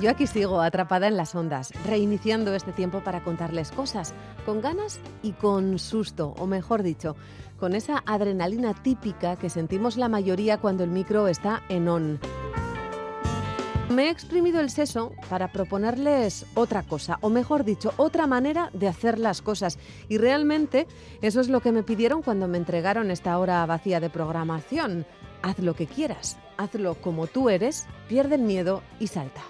Yo aquí sigo atrapada en las ondas, reiniciando este tiempo para contarles cosas, con ganas y con susto, o mejor dicho, con esa adrenalina típica que sentimos la mayoría cuando el micro está en on. Me he exprimido el seso para proponerles otra cosa, o mejor dicho, otra manera de hacer las cosas. Y realmente eso es lo que me pidieron cuando me entregaron esta hora vacía de programación. Haz lo que quieras, hazlo como tú eres, pierde el miedo y salta.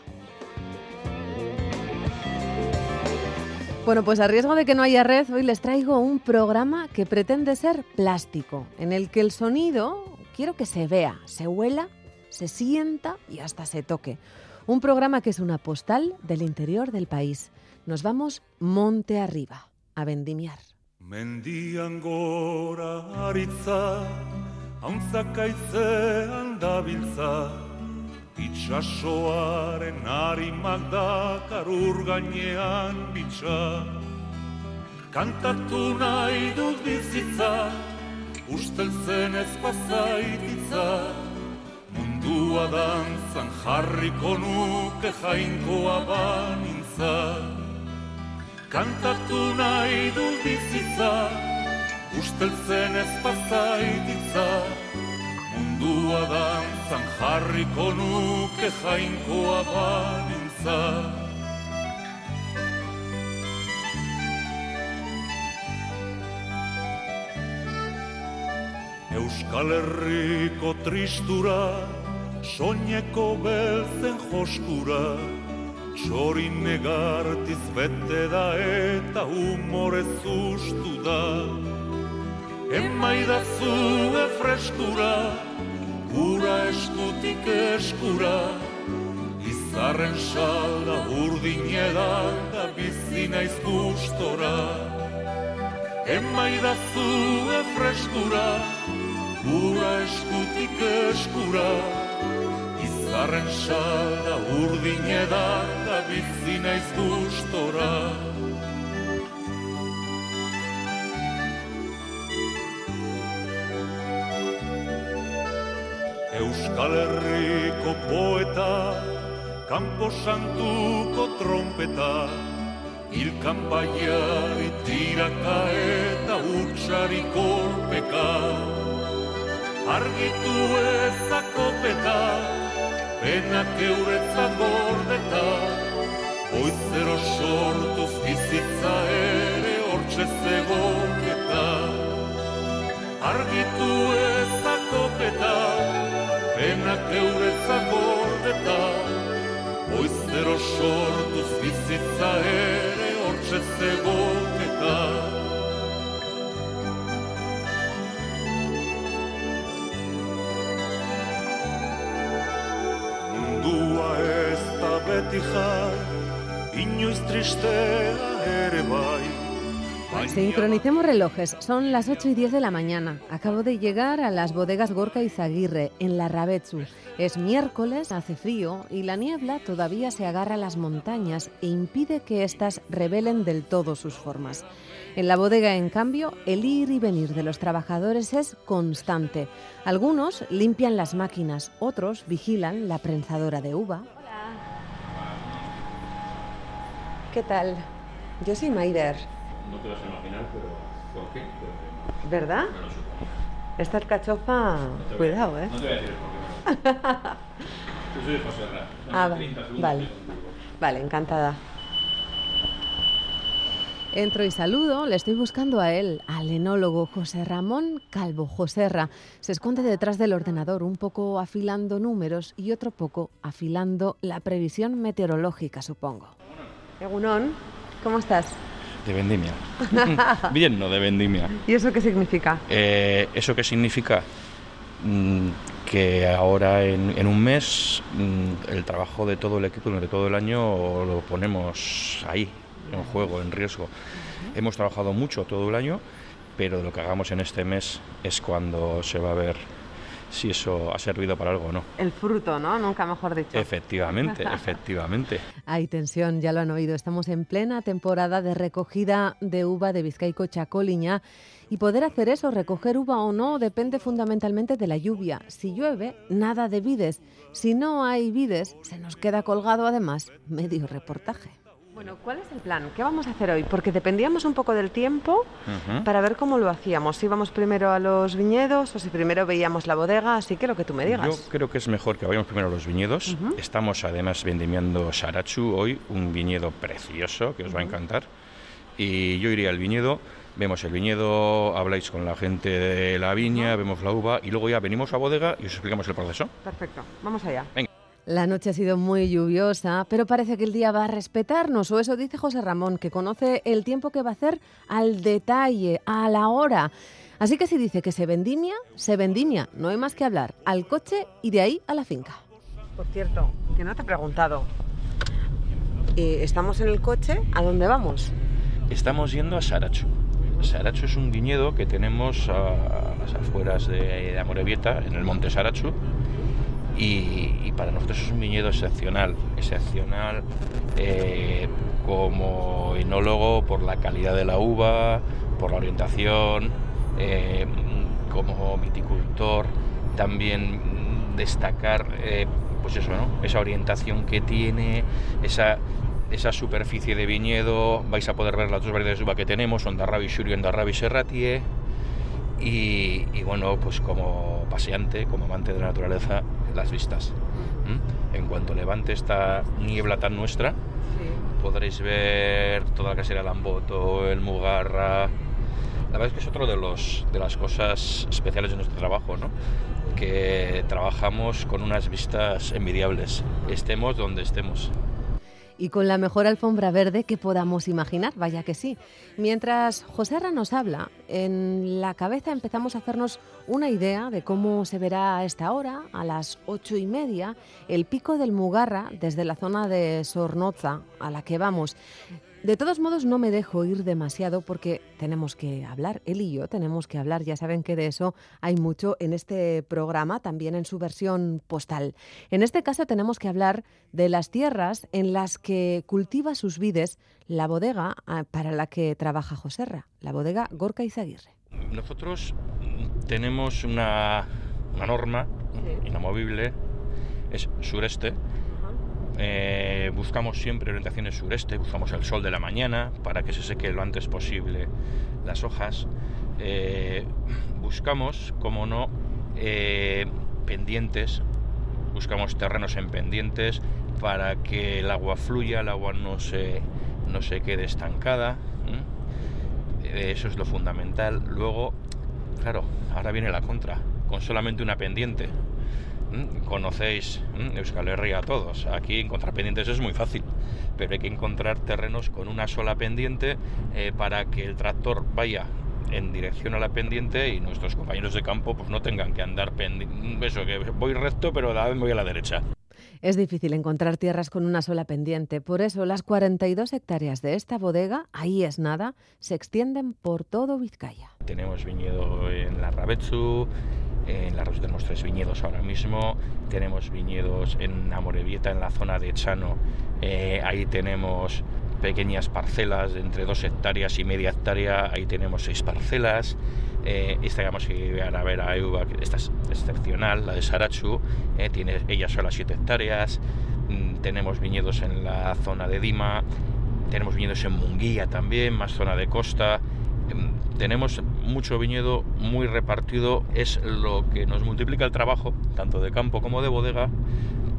Bueno, pues a riesgo de que no haya red, hoy les traigo un programa que pretende ser plástico, en el que el sonido quiero que se vea, se huela, se sienta y hasta se toque. Un programa que es una postal del interior del país. Nos vamos monte arriba, a vendimiar. Mendian itxasoaren harimak dakar gainean bitxa. Kantatu nahi dut bizitza, usteltzen ez pazaititza, mundua dantzan jarriko nuke jainkoa banintza. Kantatu nahi dut bizitza, usteltzen ez pazaititza, mundua dantzan jarriko nuke jainkoa banintza. Euskal Herriko tristura, soñeko beltzen joskura, txorin negartiz bete da eta humorez ustu da. Emaidazu freskura, gura eskutik eskura, izarren salda urdin edan da bizi naiz gustora. Emaidazu freskura, gura eskutik eskura, izarren salda urdin edan da bizi naiz gustora. Euskal Herriko poeta, kanpo santuko trompeta, ilkan baiari tiraka eta utxari kolpeka. Argitu ezako peta, penak euretzat gordeta, Oizero sortuz bizitza ere hortxe zegoketa. Argitu ezako peta, penak euretzak gordeta, Oizero sortuz bizitza ere hortxe zegoketa. Mundua ez da beti jai, inoiz tristea ere bai, Sincronicemos relojes, son las 8 y 10 de la mañana. Acabo de llegar a las bodegas Gorka y Zaguirre, en la Rabetsu. Es miércoles, hace frío y la niebla todavía se agarra a las montañas e impide que éstas revelen del todo sus formas. En la bodega, en cambio, el ir y venir de los trabajadores es constante. Algunos limpian las máquinas, otros vigilan la prensadora de uva. ¿Qué tal? Yo soy Maider. No te vas a imaginar, pero ¿por qué? Pero, ¿Verdad? no lo supongo. Esta alcachofa, No te voy a- cuidado, ¿eh? No te voy a decir el por qué. Yo soy José Ra. Ah, va- 30 segundos vale. Vale, encantada. Entro y saludo, le estoy buscando a él, al enólogo José Ramón Calvo Joserra. Se esconde detrás del ordenador, un poco afilando números y otro poco afilando la previsión meteorológica, supongo. Egunon, ¿cómo estás? De vendimia. Bien, no de vendimia. ¿Y eso qué significa? Eh, ¿Eso qué significa? Mm, que ahora en, en un mes mm, el trabajo de todo el equipo durante todo el año lo ponemos ahí, en juego, en riesgo. Hemos trabajado mucho todo el año pero lo que hagamos en este mes es cuando se va a ver si eso ha servido para algo o no. El fruto, ¿no? Nunca mejor dicho. Efectivamente, efectivamente. Hay tensión, ya lo han oído. Estamos en plena temporada de recogida de uva de Vizcaico Chacoliña y poder hacer eso, recoger uva o no, depende fundamentalmente de la lluvia. Si llueve, nada de vides. Si no hay vides, se nos queda colgado además medio reportaje. Bueno, ¿cuál es el plan? ¿Qué vamos a hacer hoy? Porque dependíamos un poco del tiempo para ver cómo lo hacíamos. Si íbamos primero a los viñedos o si primero veíamos la bodega, así que lo que tú me digas. Yo creo que es mejor que vayamos primero a los viñedos. Estamos además vendimiando Sarachu hoy, un viñedo precioso que os va a encantar. Y yo iría al viñedo, vemos el viñedo, habláis con la gente de la viña, vemos la uva y luego ya venimos a bodega y os explicamos el proceso. Perfecto, vamos allá. Venga. La noche ha sido muy lluviosa, pero parece que el día va a respetarnos, o eso dice José Ramón, que conoce el tiempo que va a hacer al detalle, a la hora. Así que si dice que se vendimia, se vendimia, no hay más que hablar, al coche y de ahí a la finca. Por cierto, que no te he preguntado. Eh, ¿Estamos en el coche? ¿A dónde vamos? Estamos yendo a Sarachu. Sarachu es un viñedo que tenemos a las afueras de, de Amorebieta, en el monte Sarachu, y, para nosotros es un viñedo excepcional, excepcional eh, como enólogo por la calidad de la uva, por la orientación, eh, como viticultor, también destacar eh, pues eso, esa orientación que tiene, esa, esa superficie de viñedo, vais a poder ver las dos variedades de uva que tenemos, Ondarrabi Shuri y Ondarrabi Serratie, y, bueno, pues como paseante, como amante de la naturaleza, las vistas. ¿Mm? En cuanto levante esta niebla tan nuestra, sí. podréis ver toda la casera Lamboto, el Mugarra. La verdad es que es otro de, los, de las cosas especiales de nuestro trabajo, ¿no? que trabajamos con unas vistas envidiables, estemos donde estemos y con la mejor alfombra verde que podamos imaginar, vaya que sí. Mientras José Arra nos habla, en la cabeza empezamos a hacernos una idea de cómo se verá a esta hora, a las ocho y media, el pico del Mugarra desde la zona de Sornoza a la que vamos. De todos modos, no me dejo ir demasiado porque tenemos que hablar, él y yo tenemos que hablar. Ya saben que de eso hay mucho en este programa, también en su versión postal. En este caso tenemos que hablar de las tierras en las que cultiva sus vides la bodega ah, para la que trabaja Joserra, la bodega Gorka Izaguirre. Nosotros tenemos una, una norma sí. inamovible, es sureste, eh, buscamos siempre orientaciones sureste, buscamos el sol de la mañana para que se seque lo antes posible las hojas. Eh, buscamos, como no, eh, pendientes, buscamos terrenos en pendientes para que el agua fluya, el agua no se, no se quede estancada. Eso es lo fundamental. Luego, claro, ahora viene la contra, con solamente una pendiente conocéis Euskal Herria a todos. Aquí encontrar pendientes es muy fácil, pero hay que encontrar terrenos con una sola pendiente eh, para que el tractor vaya en dirección a la pendiente y nuestros compañeros de campo pues no tengan que andar pendiente. Eso, que voy recto, pero a la vez voy a la derecha. Es difícil encontrar tierras con una sola pendiente, por eso las 42 hectáreas de esta bodega, ahí es nada, se extienden por todo Vizcaya. Tenemos viñedo en la Rabetsu, en la Rosa tenemos tres viñedos ahora mismo, tenemos viñedos en Amorebieta, en la zona de Chano, eh, ahí tenemos pequeñas parcelas de entre dos hectáreas y media hectárea, ahí tenemos seis parcelas. Eh, esta vamos a ir a ver a Euba, que esta es excepcional, la de Sarachu, eh, tiene ella sola siete hectáreas. Mm, tenemos viñedos en la zona de Dima, tenemos viñedos en Munguía también, más zona de costa. Mm, tenemos mucho viñedo muy repartido, es lo que nos multiplica el trabajo, tanto de campo como de bodega,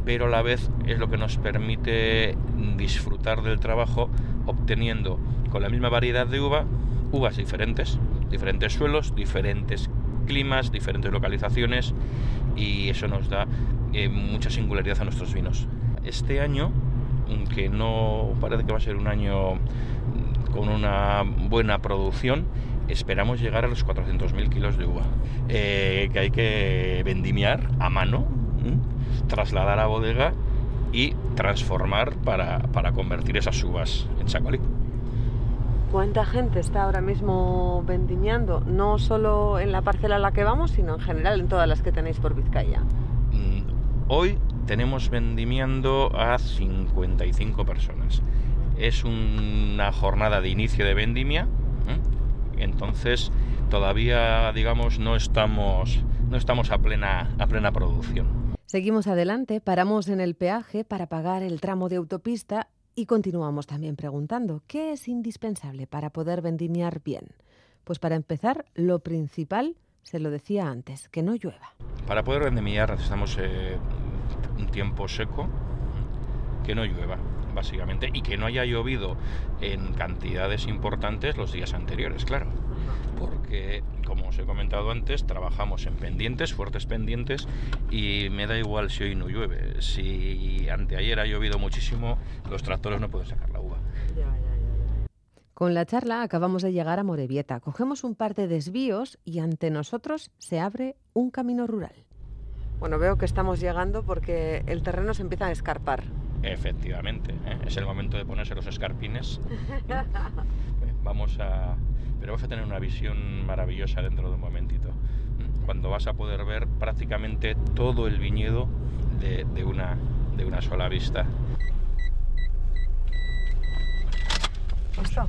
pero a la vez es lo que nos permite disfrutar del trabajo obteniendo con la misma variedad de uva uvas diferentes, diferentes suelos, diferentes climas, diferentes localizaciones y eso nos da eh, mucha singularidad a nuestros vinos. Este año, aunque no parece que va a ser un año con una buena producción, esperamos llegar a los 400.000 kilos de uva, eh, que hay que vendimiar a mano, ¿eh? trasladar a bodega y transformar para, para convertir esas uvas en chacolí. ¿Cuánta gente está ahora mismo vendimiando? No solo en la parcela a la que vamos, sino en general en todas las que tenéis por Vizcaya. Mm, Hoy tenemos vendimiando a 55 personas. Es una jornada de inicio de vendimia, ¿eh? entonces todavía, digamos, no estamos, no estamos a, plena, a plena producción. Seguimos adelante, paramos en el peaje para pagar el tramo de autopista y continuamos también preguntando, ¿qué es indispensable para poder vendimiar bien? Pues para empezar, lo principal, se lo decía antes, que no llueva. Para poder vendimiar necesitamos eh, un tiempo seco, ¿eh? que no llueva, básicamente, y que no haya llovido en cantidades importantes los días anteriores, claro. Porque, como os he comentado antes, trabajamos en pendientes, fuertes pendientes, y me da igual si hoy no llueve. Si anteayer ha llovido muchísimo, los tractores no pueden sacar la uva. Con la charla acabamos de llegar a Morevieta. Cogemos un par de desvíos y ante nosotros se abre un camino rural. Bueno, veo que estamos llegando porque el terreno se empieza a escarpar. Efectivamente, ¿eh? es el momento de ponerse los escarpines. Vamos a... Pero vas a tener una visión maravillosa dentro de un momentito. ¿eh? Cuando vas a poder ver prácticamente todo el viñedo de, de una, de una sola vista. ¿Esto?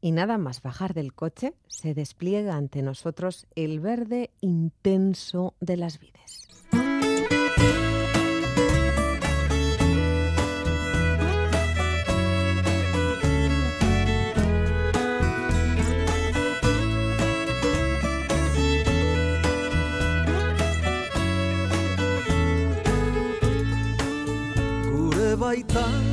Y nada más bajar del coche, se despliega ante nosotros el verde intenso de las vides. vai estar.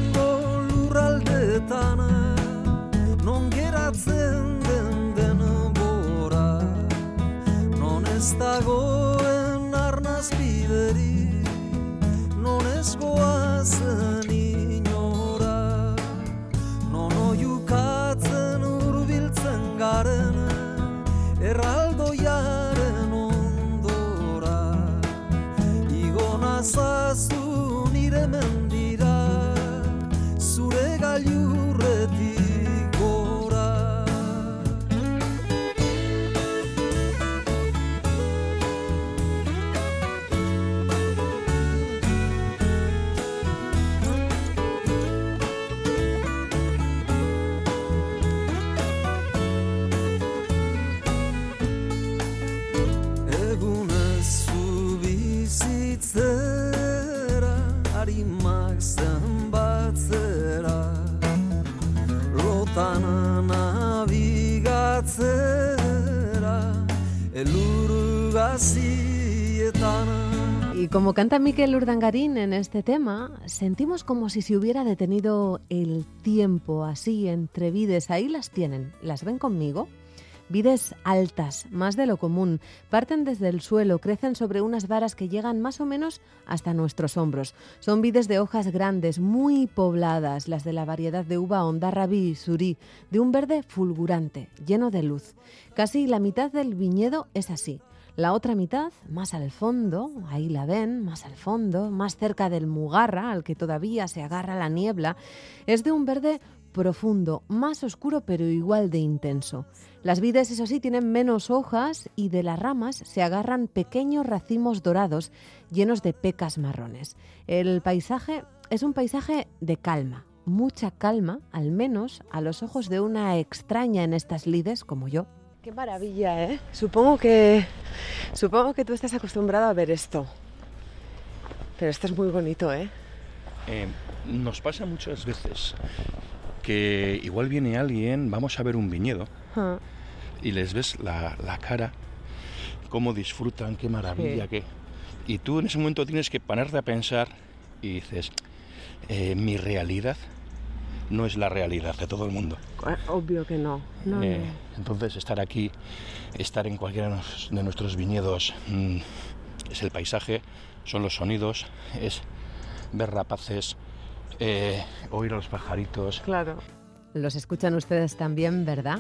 Como canta Miquel Urdangarín en este tema, sentimos como si se hubiera detenido el tiempo así entre vides. Ahí las tienen. ¿Las ven conmigo? Vides altas, más de lo común, parten desde el suelo, crecen sobre unas varas que llegan más o menos hasta nuestros hombros. Son vides de hojas grandes, muy pobladas, las de la variedad de uva Ondarrabi y Surí, de un verde fulgurante, lleno de luz. Casi la mitad del viñedo es así. La otra mitad, más al fondo, ahí la ven, más al fondo, más cerca del Mugarra, al que todavía se agarra la niebla, es de un verde profundo, más oscuro pero igual de intenso. Las vides, eso sí, tienen menos hojas y de las ramas se agarran pequeños racimos dorados llenos de pecas marrones. El paisaje es un paisaje de calma, mucha calma, al menos a los ojos de una extraña en estas lides como yo. Qué maravilla, ¿eh? Supongo que supongo que tú estás acostumbrado a ver esto. Pero esto es muy bonito, ¿eh? Eh, nos pasa muchas veces que igual viene alguien, vamos a ver un viñedo, Ah, y les ves la, la cara, cómo disfrutan, qué maravilla, Sí. qué... Y tú en ese momento tienes que ponerte a pensar y dices, eh, mi realidad no es la realidad de todo el mundo. Obvio que no. No, Eh, no. entonces estar aquí, estar en cualquiera de nuestros viñedos, mm, es el paisaje, son los sonidos, es ver rapaces, eh, oír a los pajaritos. Claro. Los escuchan ustedes también, ¿verdad?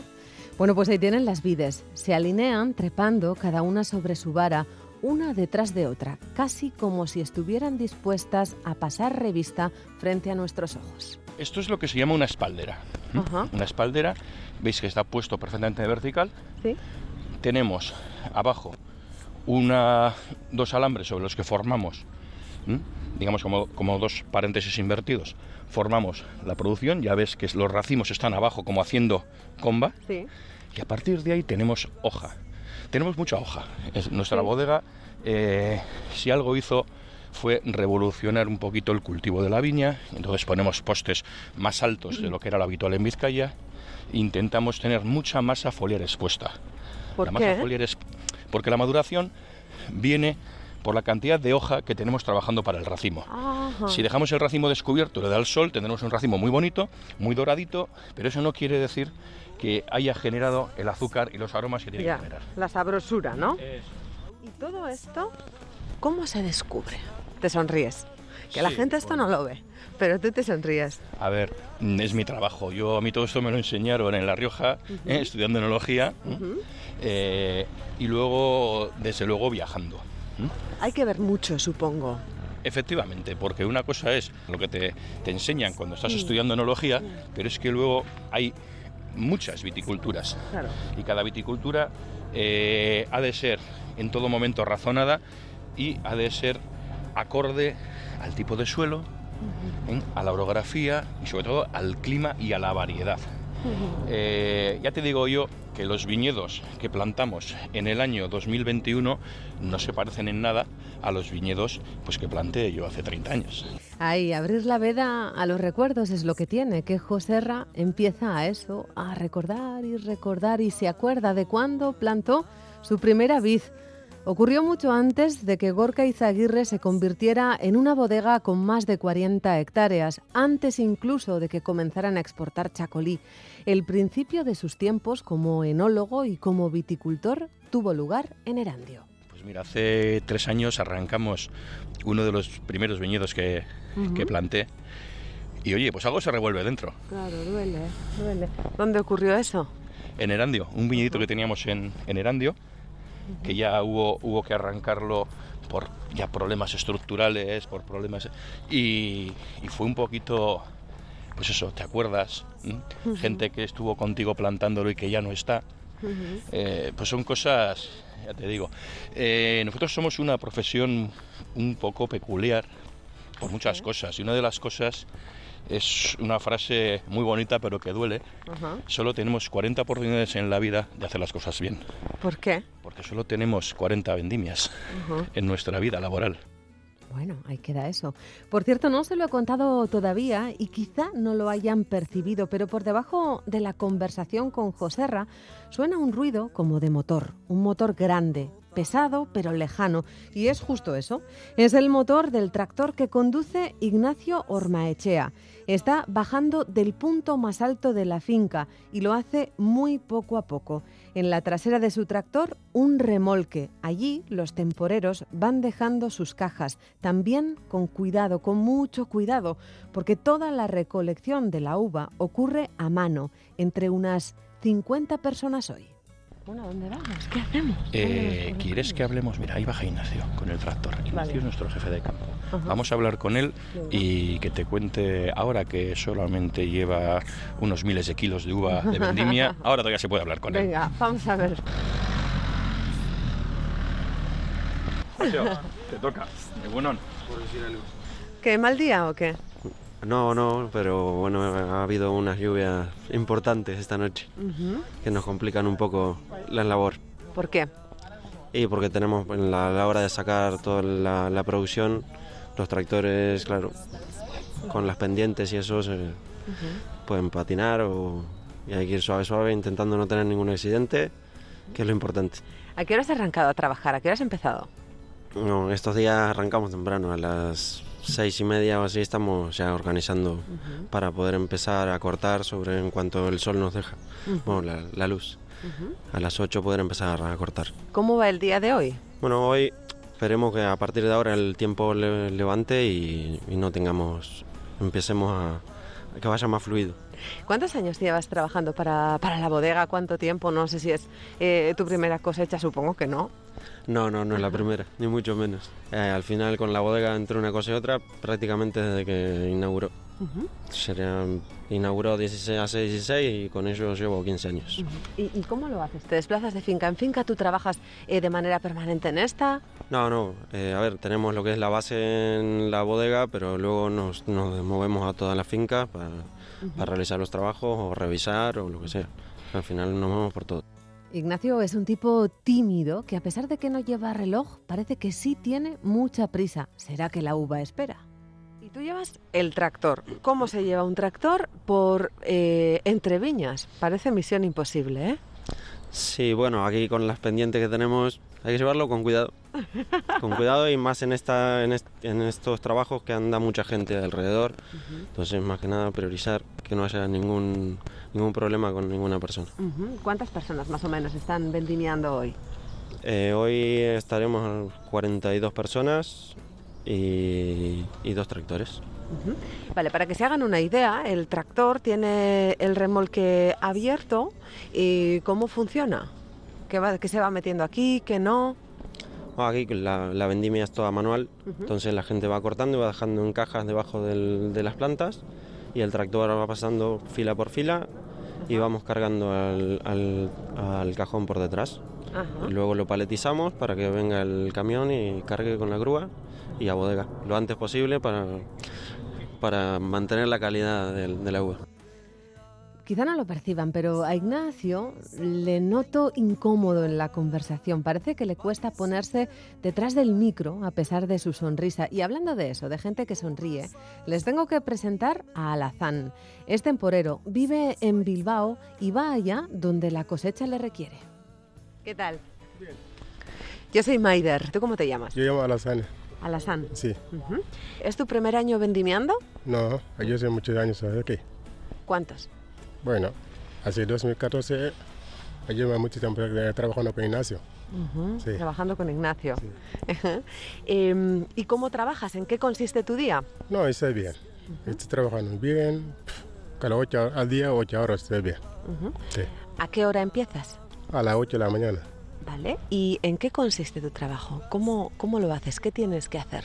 Bueno, pues ahí tienen las vides. Se alinean trepando cada una sobre su vara, una detrás de otra, casi como si estuvieran dispuestas a pasar revista frente a nuestros ojos. Esto es lo que se llama una espaldera. Una espaldera, veis que está puesto perfectamente vertical. ¿Sí? Tenemos abajo una, dos alambres sobre los que formamos, ¿m? digamos como, como dos paréntesis invertidos, formamos la producción. Ya ves que los racimos están abajo como haciendo comba. Sí. Y a partir de ahí tenemos hoja. Tenemos mucha hoja. Es nuestra Sí. bodega, eh, si algo hizo, fue revolucionar un poquito el cultivo de la viña. Entonces ponemos postes más altos de lo que era lo habitual en Vizcaya. Intentamos tener mucha masa foliar expuesta. ¿Por la masa qué? foliar es porque la maduración viene por la cantidad de hoja que tenemos trabajando para el racimo. Ajá. Si dejamos el racimo descubierto y le da el sol, tendremos un racimo muy bonito, muy doradito, pero eso no quiere decir que haya generado el azúcar y los aromas que tiene Ya, que generar. la sabrosura, ¿no? ¿Y todo esto cómo se descubre? Te sonríes. Que la gente esto no lo ve, pero tú te sonríes. A ver, mm, es mi trabajo. Yo a mí todo esto me lo enseñaron en La Rioja, eh, estudiando enología. Eh, y luego, desde luego, viajando. Hay que ver mucho, supongo. Efectivamente, porque una cosa es lo que te, te enseñan cuando estás estudiando enología, pero es que luego hay muchas viticulturas. Claro. Y cada viticultura eh, ha de ser en todo momento razonada y ha de ser acorde al tipo de suelo, ¿eh? a la orografía y sobre todo al clima y a la variedad. Eh, ya te digo yo que los viñedos que plantamos en el año 2021 no se parecen en nada a los viñedos pues, que planté yo hace 30 años. Ahí, abrir la veda a los recuerdos es lo que tiene, que Joserra empieza a eso, a recordar y recordar y se acuerda de cuándo plantó su primera vid. Ocurrió mucho antes de que Gorka Izaguirre se convirtiera en una bodega con más de 40 hectáreas, antes incluso de que comenzaran a exportar chacolí. El principio de sus tiempos como enólogo y como viticultor tuvo lugar en Erandio. Pues mira, hace tres años arrancamos uno de los primeros viñedos que, que planté y oye, pues algo se revuelve dentro. Claro, duele, duele. ¿Dónde ocurrió eso? En Erandio, un viñedito que teníamos en, en Erandio, que ya hubo, hubo que arrancarlo por ya problemas estructurales, por problemas... Y, y fue un poquito, pues eso, ¿te acuerdas? ¿Mm? Gente que estuvo contigo plantándolo y que ya no está. Eh, pues son cosas, ya te digo. Eh, nosotros somos una profesión un poco peculiar por muchas cosas. Y una de las cosas es una frase muy bonita pero que duele. Ajá. Solo tenemos 40 oportunidades en la vida de hacer las cosas bien. ¿Por qué? Porque solo tenemos 40 vendimias Ajá. en nuestra vida laboral. Bueno, ahí queda eso. Por cierto, no se lo he contado todavía y quizá no lo hayan percibido, pero por debajo de la conversación con Joserra suena un ruido como de motor, un motor grande, pesado pero lejano. Y es justo eso. Es el motor del tractor que conduce Ignacio Ormaechea. Está bajando del punto más alto de la finca y lo hace muy poco a poco. En la trasera de su tractor, un remolque. Allí los temporeros van dejando sus cajas, también con cuidado, con mucho cuidado, porque toda la recolección de la uva ocurre a mano, entre unas 50 personas hoy. Bueno, ¿a dónde vamos? ¿Qué hacemos? Eh, ¿Quieres que hablemos? Mira, ahí baja Ignacio con el tractor. Ignacio Vale. es nuestro jefe de campo. Ajá. Vamos a hablar con él y que te cuente ahora que solamente lleva unos miles de kilos de uva de vendimia. Ahora todavía se puede hablar con él. Venga, vamos a ver. te toca. De buenón. ¿Qué mal día o qué? No, no, pero bueno, ha habido unas lluvias importantes esta noche que nos complican un poco la labor. ¿Por qué? Y porque tenemos en la, a la hora de sacar toda la, la producción, los tractores, claro, con las pendientes y eso se pueden patinar o, y hay que ir suave, suave, intentando no tener ningún accidente, que es lo importante. ¿A qué hora has arrancado a trabajar? ¿A qué hora has empezado? No, estos días arrancamos temprano, a las seis y media o así estamos ya organizando para poder empezar a cortar sobre en cuanto el sol nos deja, bueno, la, la luz. A las 8 poder empezar a cortar. ¿Cómo va el día de hoy? Bueno, hoy esperemos que a partir de ahora el tiempo le- levante y, y no tengamos, empecemos a, que vaya más fluido. ¿Cuántos años llevas trabajando para, para la bodega? ¿Cuánto tiempo? No sé si es eh, tu primera cosecha, supongo que no. No, no, no es la primera, ni mucho menos. Eh, al final con la bodega entre una cosa y otra prácticamente desde que inauguró. Sería, inauguró 16 hace 16 y con ello llevo 15 años. ¿Y, y cómo lo haces? ¿Te desplazas de finca en finca? ¿Tú trabajas eh, de manera permanente en esta? No, no, eh, a ver, tenemos lo que es la base en la bodega, pero luego nos, nos movemos a todas las fincas para, para realizar los trabajos o revisar o lo que sea. Al final nos movemos por todo. Ignacio es un tipo tímido que a pesar de que no lleva reloj, parece que sí tiene mucha prisa. ¿Será que la uva espera? Tú llevas el tractor. ¿Cómo se lleva un tractor por eh, entre viñas? Parece misión imposible, ¿eh? Sí, bueno, aquí con las pendientes que tenemos hay que llevarlo con cuidado. Con cuidado y más en, esta, en, est- en estos trabajos que anda mucha gente alrededor. Entonces, más que nada, priorizar que no haya ningún, ningún problema con ninguna persona. ¿Cuántas personas más o menos están vendimiando hoy? Eh, hoy estaremos 42 personas y, y dos tractores. Vale, para que se hagan una idea, el tractor tiene el remolque abierto y ¿cómo funciona? ¿Qué, va, qué se va metiendo aquí? ¿Qué no? Ah, Aquí la, la vendimia es toda manual, entonces la gente va cortando y va dejando en cajas debajo del- de las plantas y el tractor va pasando fila por fila y vamos cargando al, al- al cajón por detrás. Luego lo paletizamos para que venga el camión y cargue con la grúa y a bodega, lo antes posible para, para mantener la calidad del- de la uva. Quizá no lo perciban, pero a Ignacio le noto incómodo en la conversación. Parece que le cuesta ponerse detrás del micro a pesar de su sonrisa. Y hablando de eso, de gente que sonríe, les tengo que presentar a Alazán. Es temporero, vive en Bilbao y va allá donde la cosecha le requiere. ¿Qué tal? Yo soy Maider. ¿Tú cómo te llamas? Yo llamo Alazane, Alazán. sí. Ujú. ¿Es tu primer año vendimiando? No, yo hace muchos años aquí. ¿Cuántos? Bueno, hace 2014 yo llevo mucho tiempo eh, trabajando con Ignacio. Sí. Trabajando con Ignacio. Em, ¿Y cómo trabajas? ¿En qué consiste tu día? No, estoy bien. Estoy trabajando bien. Cada 8 al día, 8 horas estoy bien. Sí. ¿A qué hora empiezas? A las 8 de la mañana. ¿Vale? ¿Y en qué consiste tu trabajo? ¿Cómo, cómo lo haces? ¿Qué tienes que hacer?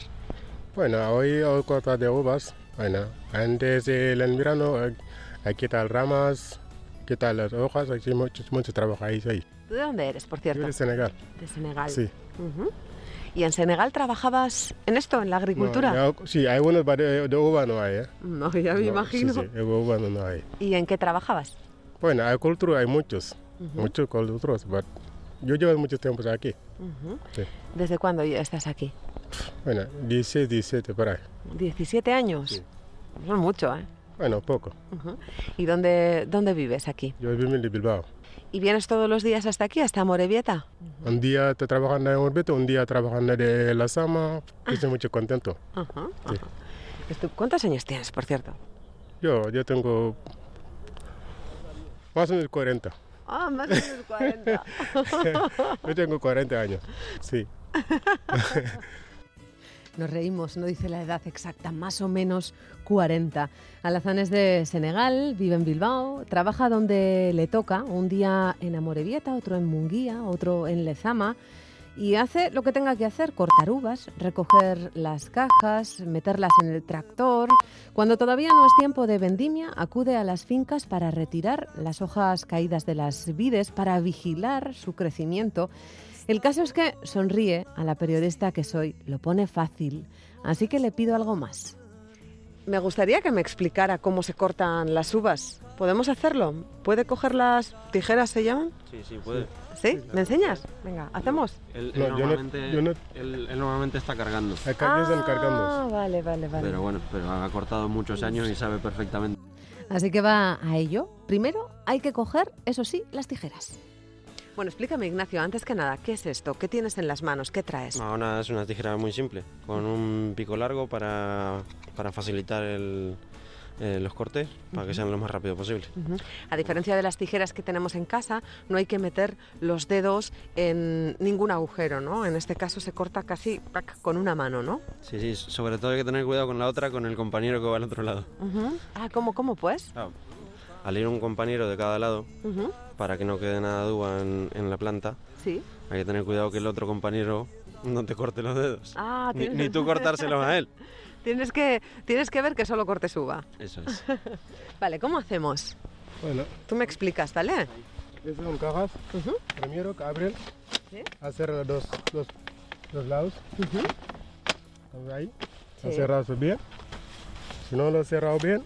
Bueno, hoy corta de uvas. Bueno, antes del verano eh, hay que quitar ramas, quitar las hojas, hay mucho, mucho trabajo ahí. ahí. ¿Tú de dónde eres, por Yo cierto? de Senegal. De Senegal. Sí. Ujú. ¿Y en Senegal trabajabas en esto, en la agricultura? No, ya- sí, hay unos de, de uva no hay. ¿eh? No, ya me No, imagino. Sí, sí, de uva no, no hay. ¿Y en qué trabajabas? Bueno, hay cultura, hay muchos, Ujú. muchos culturas, pero yo llevo mucho tiempo aquí. Ujú. Sí. ¿Desde cuándo estás aquí? Bueno, 16, 17 por ahí. ¿17 años? Sí. No mucho, ¿eh? Bueno, poco. Ujú. ¿Y dónde, dónde vives aquí? Yo vivo en Bilbao. ¿Y vienes todos los días hasta aquí, hasta Morevieta? Un día te trabajando en Orbito, un día trabajando de la Sama. Estoy mucho contento. Sí. ¿Cuántos años tienes, por cierto? Yo, yo tengo más o menos 40. Ah, más de 40. Yo tengo 40 años. Sí. Nos reímos, no dice la edad exacta, más o menos 40. Alazán es de Senegal, vive en Bilbao, trabaja donde le toca, un día en Amorebieta, otro en Munguía, otro en Lezama, y hace lo que tenga que hacer, cortar uvas, recoger las cajas, meterlas en el tractor. Cuando todavía no es tiempo de vendimia, acude a las fincas para retirar las hojas caídas de las vides, para vigilar su crecimiento. El caso es que sonríe a la periodista que soy, lo pone fácil, así que le pido algo más. Me gustaría que me explicara cómo se cortan las uvas. ¿Podemos hacerlo? ¿Puede coger las tijeras, se llaman? Sí, sí, puede. ¿Sí? ¿Me enseñas? Venga, hacemos. Él, No, él yo no- normalmente, yo no- él- él normalmente está cargando. Acá están Ah, cargando. vale, vale, vale. Pero bueno, pero ha cortado muchos años y sabe perfectamente. Así que va a ello. Primero hay que coger, eso sí, las tijeras. Bueno, explícame, Ignacio, antes que nada, ¿qué es esto? ¿Qué tienes en las manos? ¿Qué traes? Ahora es una tijera muy simple, con un pico largo para, para facilitar el, eh, los cortes para que sean lo más rápido posible. A diferencia de las tijeras que tenemos en casa, no hay que meter los dedos en ningún agujero, ¿no? En este caso se corta casi con una mano, ¿no? Sí, sí, sobre todo hay que tener cuidado con la otra, con el compañero que va al otro lado. Ah, ¿cómo, cómo pues? Al ir un compañero de cada lado, para que no quede nada de uva en, en la planta, Sí. hay que tener cuidado que el otro compañero no te corte los dedos. Ah, Ni, ni tú cortárselos a él. Tienes que, tienes que ver que solo cortes uva. Eso es. Vale, ¿cómo hacemos? Bueno, Tú me explicas, ¿vale? esas son cajas. Primero que abren, Sí. hacer los dos, los, los lados. Ahí. Sí. Cerrarse bien. Si no lo cerrado bien,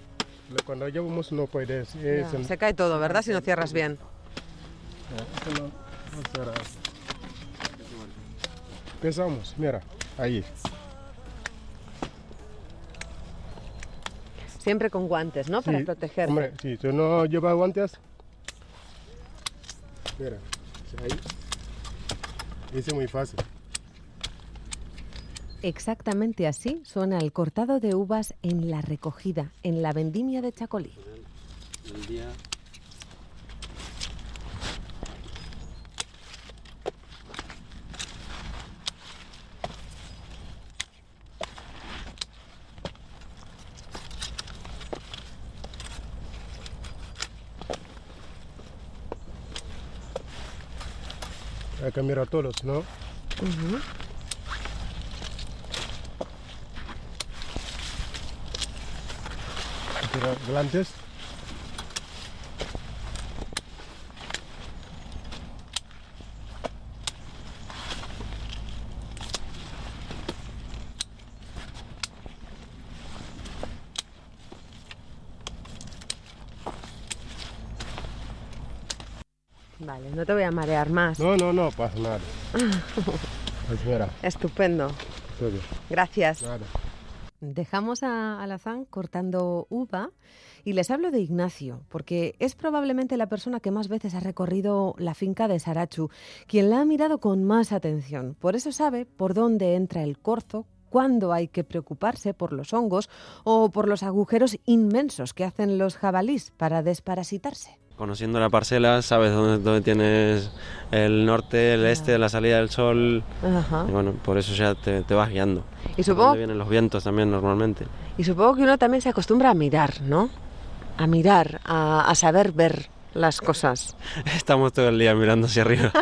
lo- cuando llevamos no puedes. Es Se cae todo, ¿verdad? Si no cierras bien. Eso no-. Empezamos, mira, ahí. Siempre con guantes, ¿no? Para Sí, protegerte. Hombre, si tú no llevas guantes, mira, ahí. Ese es muy fácil. Exactamente así suena el cortado de uvas en la recogida, en la vendimia de Chacolí. El día Que mirar todos, ¿no? Mira, Glantes. Vale, no te voy a marear más. No, no, no pasa nada. Pues mira, Estupendo. Gracias. Nada. Dejamos a Alazán cortando uva y les hablo de Ignacio, porque es probablemente la persona que más veces ha recorrido la finca de Sarachu, quien la ha mirado con más atención. Por eso sabe por dónde entra el corzo, cuándo hay que preocuparse por los hongos o por los agujeros inmensos que hacen los jabalís para desparasitarse. Conociendo la parcela, sabes dónde, dónde tienes el norte, el este, la salida del sol. Ajá. Y bueno, por eso ya te, te vas guiando. Y supongo, Dónde vienen los vientos también normalmente. y supongo que uno también se acostumbra a mirar, ¿no? A mirar, a, a saber ver las cosas. Estamos todo el día mirando hacia arriba.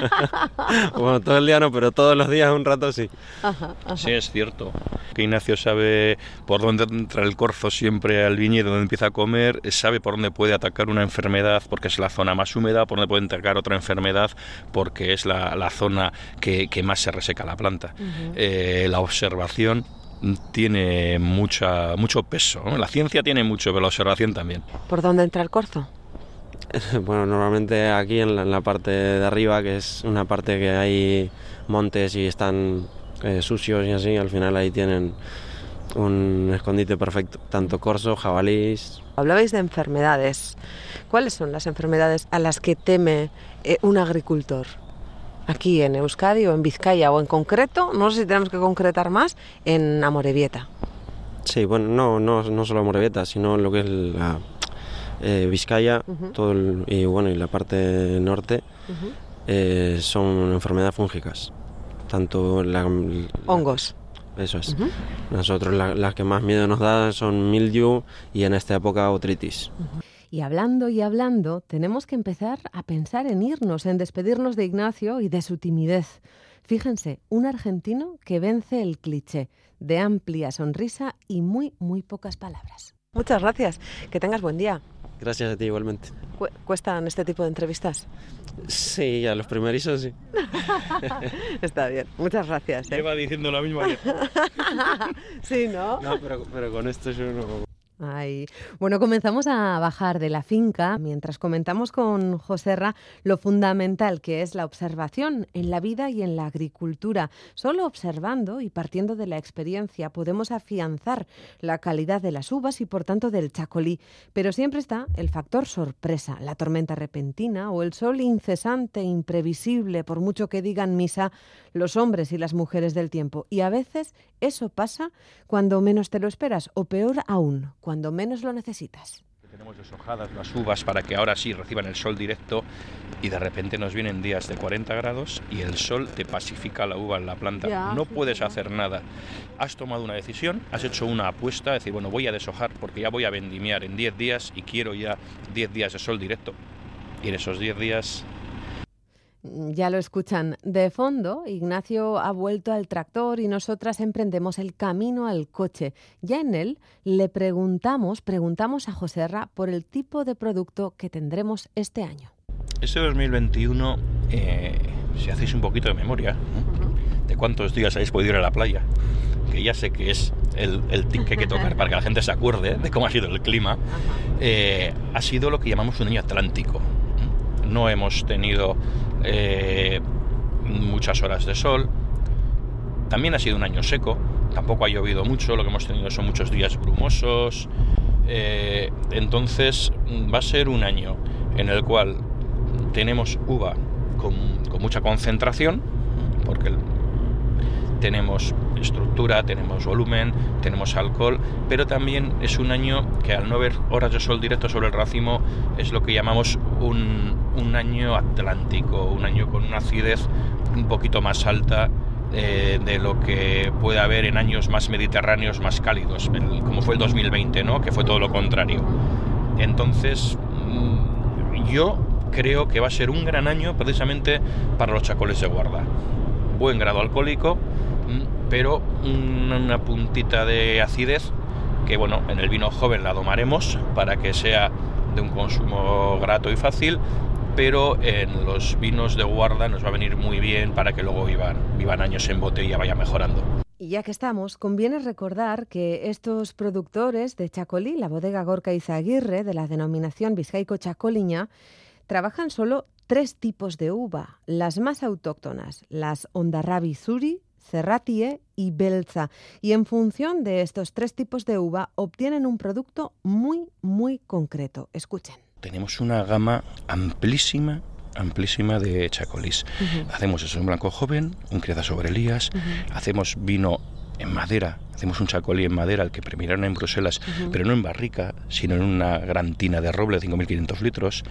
bueno, todo el día no, pero todos los días un rato sí. Ajá, ajá. Sí, es cierto. Que Ignacio sabe por dónde entra el corzo siempre al viñedo, donde empieza a comer, sabe por dónde puede atacar una enfermedad porque es la zona más húmeda, por dónde puede atacar otra enfermedad porque es la, la zona que, que más se reseca la planta. Eh, la observación tiene mucha, mucho peso. ¿no? La ciencia tiene mucho, pero la observación también. ¿Por dónde entra el corzo? Bueno, normalmente aquí en la, en la parte de arriba, que es una parte que hay montes y están eh, sucios y así, al final ahí tienen un escondite perfecto. Tanto corzo, jabalís. Hablabais de enfermedades. ¿Cuáles son las enfermedades a las que teme eh, un agricultor? Aquí en Euskadi o en Vizcaya o en concreto, no sé si tenemos que concretar más, en Amorebieta. Sí, bueno, no, no, no solo Morevieta, sino lo que es la eh, Vizcaya todo el- y bueno y la parte norte eh, son enfermedades fúngicas. Tanto la, la- Hongos. Eso es. Nosotros la- las que más miedo nos da son mildew y en esta época otritis. Y hablando y hablando, tenemos que empezar a pensar en irnos, en despedirnos de Ignacio y de su timidez. Fíjense, un argentino que vence el cliché de amplia sonrisa y muy, muy pocas palabras. Muchas gracias. Que tengas buen día. Gracias a ti igualmente. Cu- ¿Cuestan este tipo de entrevistas? Sí, a los primerizos sí. Está bien. Muchas gracias. ¿eh? Lleva diciendo la misma. Sí, ¿no? No, pero, pero con esto yo no... Ay. Bueno, comenzamos a bajar de la finca mientras comentamos con Joserra lo fundamental que es la observación en la vida y en la agricultura. Solo observando y partiendo de la experiencia podemos afianzar la calidad de las uvas y por tanto del chacolí. Pero siempre está el factor sorpresa, la tormenta repentina o el sol incesante, imprevisible, por mucho que digan misa los hombres y las mujeres del tiempo. Y a veces eso pasa cuando menos te lo esperas o peor aún, cuando cuando menos lo necesitas. Tenemos deshojadas las uvas para que ahora sí reciban el sol directo y de repente nos vienen días de 40 grados y el sol te pacifica la uva en la planta. Ya, no sí, puedes sí. hacer nada. Has tomado una decisión, has hecho una apuesta, decir, bueno, voy a deshojar porque ya voy a vendimiar en 10 días y quiero ya 10 días de sol directo. Y en esos 10 días Ya lo escuchan. De fondo, Ignacio ha vuelto al tractor y nosotras emprendemos el camino al coche. Ya en él le preguntamos, preguntamos a Joserra por el tipo de producto que tendremos este año. Este 2021, eh, si hacéis un poquito de memoria, ¿eh? de cuántos días habéis podido ir a la playa, que ya sé que es el, el tic que hay que tocar para que la gente se acuerde de cómo ha sido el clima, eh, ha sido lo que llamamos un año atlántico. No hemos tenido eh, muchas horas de sol, también ha sido un año seco, tampoco ha llovido mucho, lo que hemos tenido son muchos días brumosos, eh, entonces va a ser un año en el cual tenemos uva con, mucha concentración, porque tenemos estructura, tenemos volumen, tenemos alcohol, pero también es un año que al no ver horas de sol directo sobre el racimo es lo que llamamos un, un año atlántico, un año con una acidez un poquito más alta eh, de lo que puede haber en años más mediterráneos, más cálidos, como fue el 2020, ¿no? que fue todo lo contrario. Entonces, mm, yo creo que va a ser un gran año precisamente para los chacoles de guarda. Buen grado alcohólico, pero un- una puntita de acidez que, bueno, en el vino joven la domaremos para que sea de un consumo grato y fácil, pero en los vinos de guarda nos va a venir muy bien para que luego vivan, vivan años en botella, vaya mejorando. Y ya que estamos, conviene recordar que estos productores de Chacolí, la bodega Gorka Izaguirre, de la denominación Vizcaico Chacoliña, trabajan solo tres tipos de uva, las más autóctonas, las Ondarrabi Zuri, Cerratie y Belza. Y en función de estos tres tipos de uva obtienen un producto muy, muy concreto. Escuchen. Tenemos una gama amplísima amplísima de chacolís. Hacemos eso en blanco joven, un criada sobre Elías, hacemos vino en madera, hacemos un chacolí en madera, el que premiaron en Bruselas, pero no en barrica, sino en una gran tina de roble de 5.500 litros.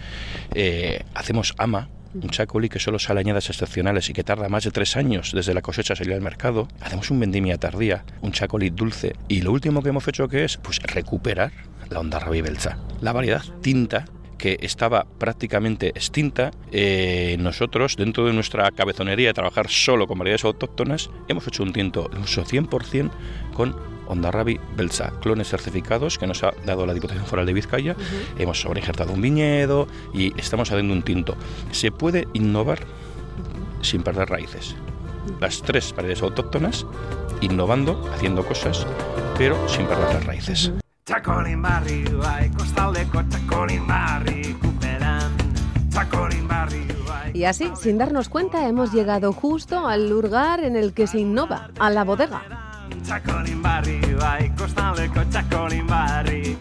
Eh, hacemos ama, un chacolí que solo sale añadas excepcionales y que tarda más de tres años desde la cosecha a salir al mercado. Hacemos un vendimia tardía, un chacolí dulce. Y lo último que hemos hecho que es pues recuperar la onda Belza. La variedad tinta que estaba prácticamente extinta, eh, nosotros, dentro de nuestra cabezonería de trabajar solo con variedades autóctonas, hemos hecho un tinto de uso 100% con Ondarrabi Belsa, clones certificados que nos ha dado la Diputación Foral de Vizcaya. Hemos sobreinjertado un viñedo y estamos haciendo un tinto. Se puede innovar sin perder raíces. Las tres variedades autóctonas, innovando, haciendo cosas, pero sin perder las raíces. Txakolin barri bai, kostaldeko txakolin barri kuperan Txakolin barri bai Y así, sin darnos cuenta, hemos llegado justo al lugar en el que se innova, a la bodega. Txakolin barri bai, kostaldeko txakolin barri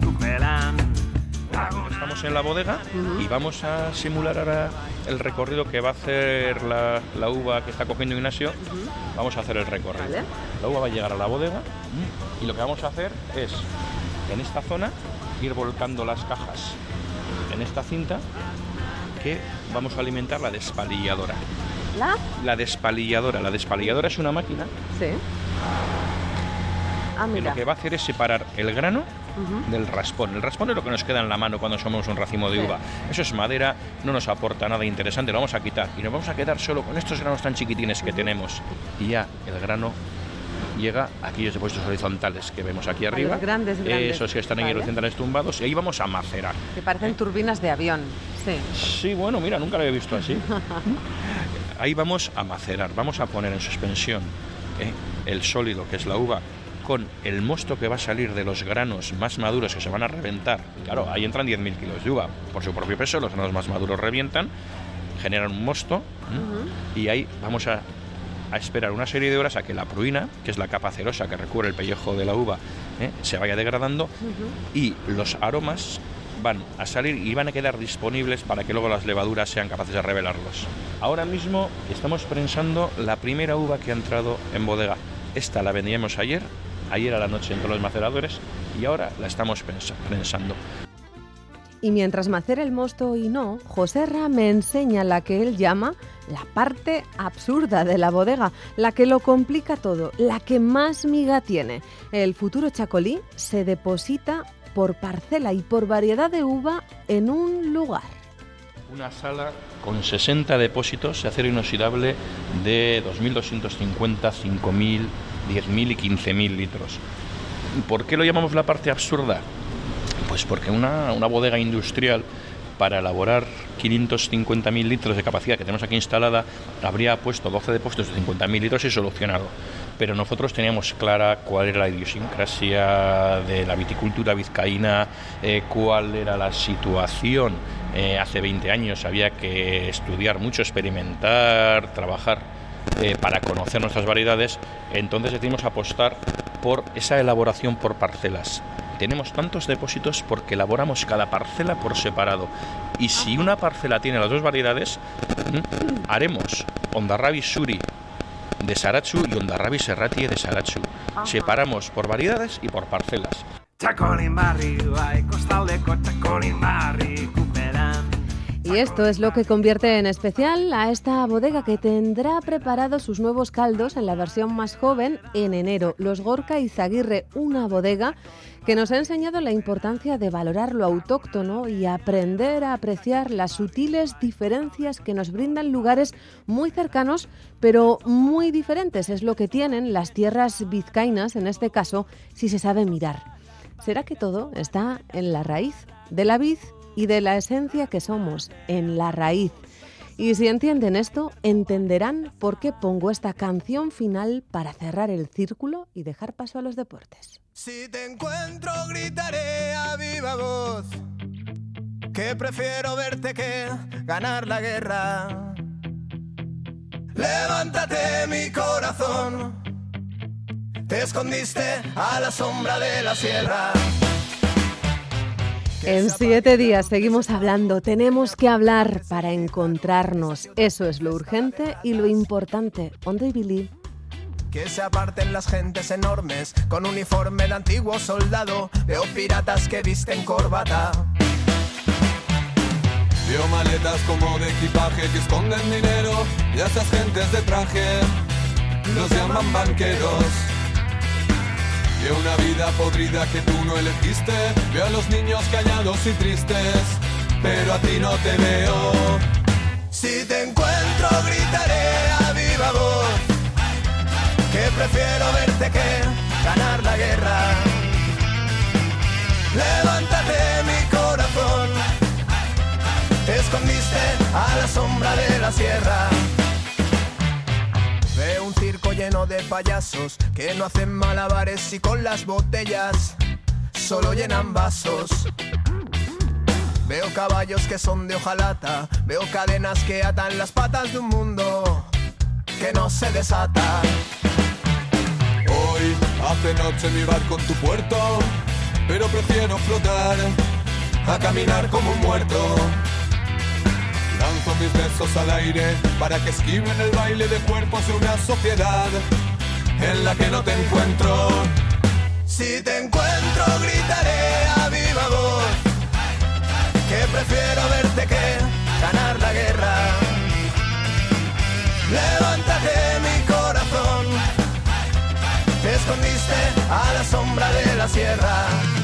Estamos en la bodega y vamos a simular ahora el recorrido que va a hacer la, la uva que está cogiendo Ignacio. Vamos a hacer el recorrido. Vale. La uva va a llegar a la bodega y lo que vamos a hacer es, en esta zona, ir volcando las cajas en esta cinta que vamos a alimentar la despalilladora. ¿La? La despalilladora. La despalilladora es una máquina Sí. Ah, que lo que va a hacer es separar el grano del raspón. El raspón es lo que nos queda en la mano cuando somos un racimo de Sí. uva. Eso es madera, no nos aporta nada interesante, lo vamos a quitar. Y nos vamos a quedar solo con estos granos tan chiquitines que tenemos. Y ya el grano llega a aquellos depósitos horizontales que vemos aquí los arriba. grandes, grandes. Esos que están en Vale. horizontales tumbados. Y ahí vamos a macerar. Que parecen turbinas de avión. Sí. Sí, bueno, mira, nunca lo había visto así. Ahí vamos a macerar, vamos a poner en suspensión eh, el sólido, que es la uva, con el mosto que va a salir de los granos más maduros que se van a reventar. Claro, ahí entran 10.000 kilos de uva. Por su propio peso, los granos más maduros revientan, generan un mosto y ahí vamos a, a esperar una serie de horas a que la pruina, que es la capa cerosa que recubre el pellejo de la uva, ¿eh? se vaya degradando y los aromas van a salir y van a quedar disponibles para que luego las levaduras sean capaces de revelarlos. Ahora mismo estamos prensando la primera uva que ha entrado en bodega. Esta la vendíamos ayer ayer a la noche en todos los maceradores y ahora la estamos pensando. Y mientras macera el mosto y no, José Ra me enseña la que él llama la parte absurda de la bodega, la que lo complica todo, la que más miga tiene. El futuro chacolí se deposita por parcela y por variedad de uva en un lugar. Una sala con 60 depósitos de acero inoxidable de 2.250, 5.000, 10.000 y 15.000 litros. ¿Por qué lo llamamos la parte absurda? Pues porque una, bodega industrial para elaborar 550.000 litros de capacidad que tenemos aquí instalada, habría puesto 12 depósitos de 50.000 litros y solucionado. Pero nosotros teníamos clara cuál era la idiosincrasia de la viticultura vizcaína, eh, cuál era la situación. Eh, hace 20 años había que estudiar mucho, experimentar, trabajar eh, para conocer nuestras variedades. Entonces decidimos apostar por esa elaboración por parcelas tenemos tantos depósitos porque elaboramos cada parcela por separado. Y si una parcela tiene las dos variedades, haremos Ondarrabi Suri de Sarachu y Ondarrabi Serrati de Sarachu. Separamos por variedades y por parcelas. Y esto es lo que convierte en especial a esta bodega que tendrá preparados sus nuevos caldos en la versión más joven en enero. Los Gorka y Zaguirre, una bodega que nos ha enseñado la importancia de valorar lo autóctono y aprender a apreciar las sutiles diferencias que nos brindan lugares muy cercanos, pero muy diferentes. Es lo que tienen las tierras vizcaínas, en este caso, si se sabe mirar. ¿Será que todo está en la raíz de la vid y de la esencia que somos, en la raíz? Y si entienden esto, entenderán por qué pongo esta canción final para cerrar el círculo y dejar paso a los deportes. Si te encuentro gritaré a viva voz que prefiero verte que ganar la guerra. Levántate mi corazón, te escondiste a la sombra de la sierra. En siete días seguimos hablando, tenemos que hablar para encontrarnos. Eso es lo urgente y lo importante. On Billy. Que se aparten las gentes enormes con uniforme de antiguo soldado. Veo piratas que visten corbata. Veo maletas como de equipaje que esconden dinero y a esas gentes de traje los llaman banqueros. Veo una vida podrida que tú no elegiste. Veo a los niños callados y tristes, pero a ti no te veo. Si te encuentro gritaré a viva voz que prefiero verte que ganar la guerra. Levántate mi corazón, te escondiste a la sombra de la sierra. Lleno de payasos que no hacen malabares y con las botellas solo llenan vasos. Veo caballos que son de hojalata, veo cadenas que atan las patas de un mundo que no se desata. Hoy hace noche mi barco en tu puerto, pero prefiero flotar a caminar como un muerto. Lanzo mis besos al aire para que esquiven el baile de cuerpos de una sociedad en la que no te encuentro. Si te encuentro gritaré a viva voz que prefiero verte que ganar la guerra. Levántate mi corazón, te escondiste a la sombra de la sierra.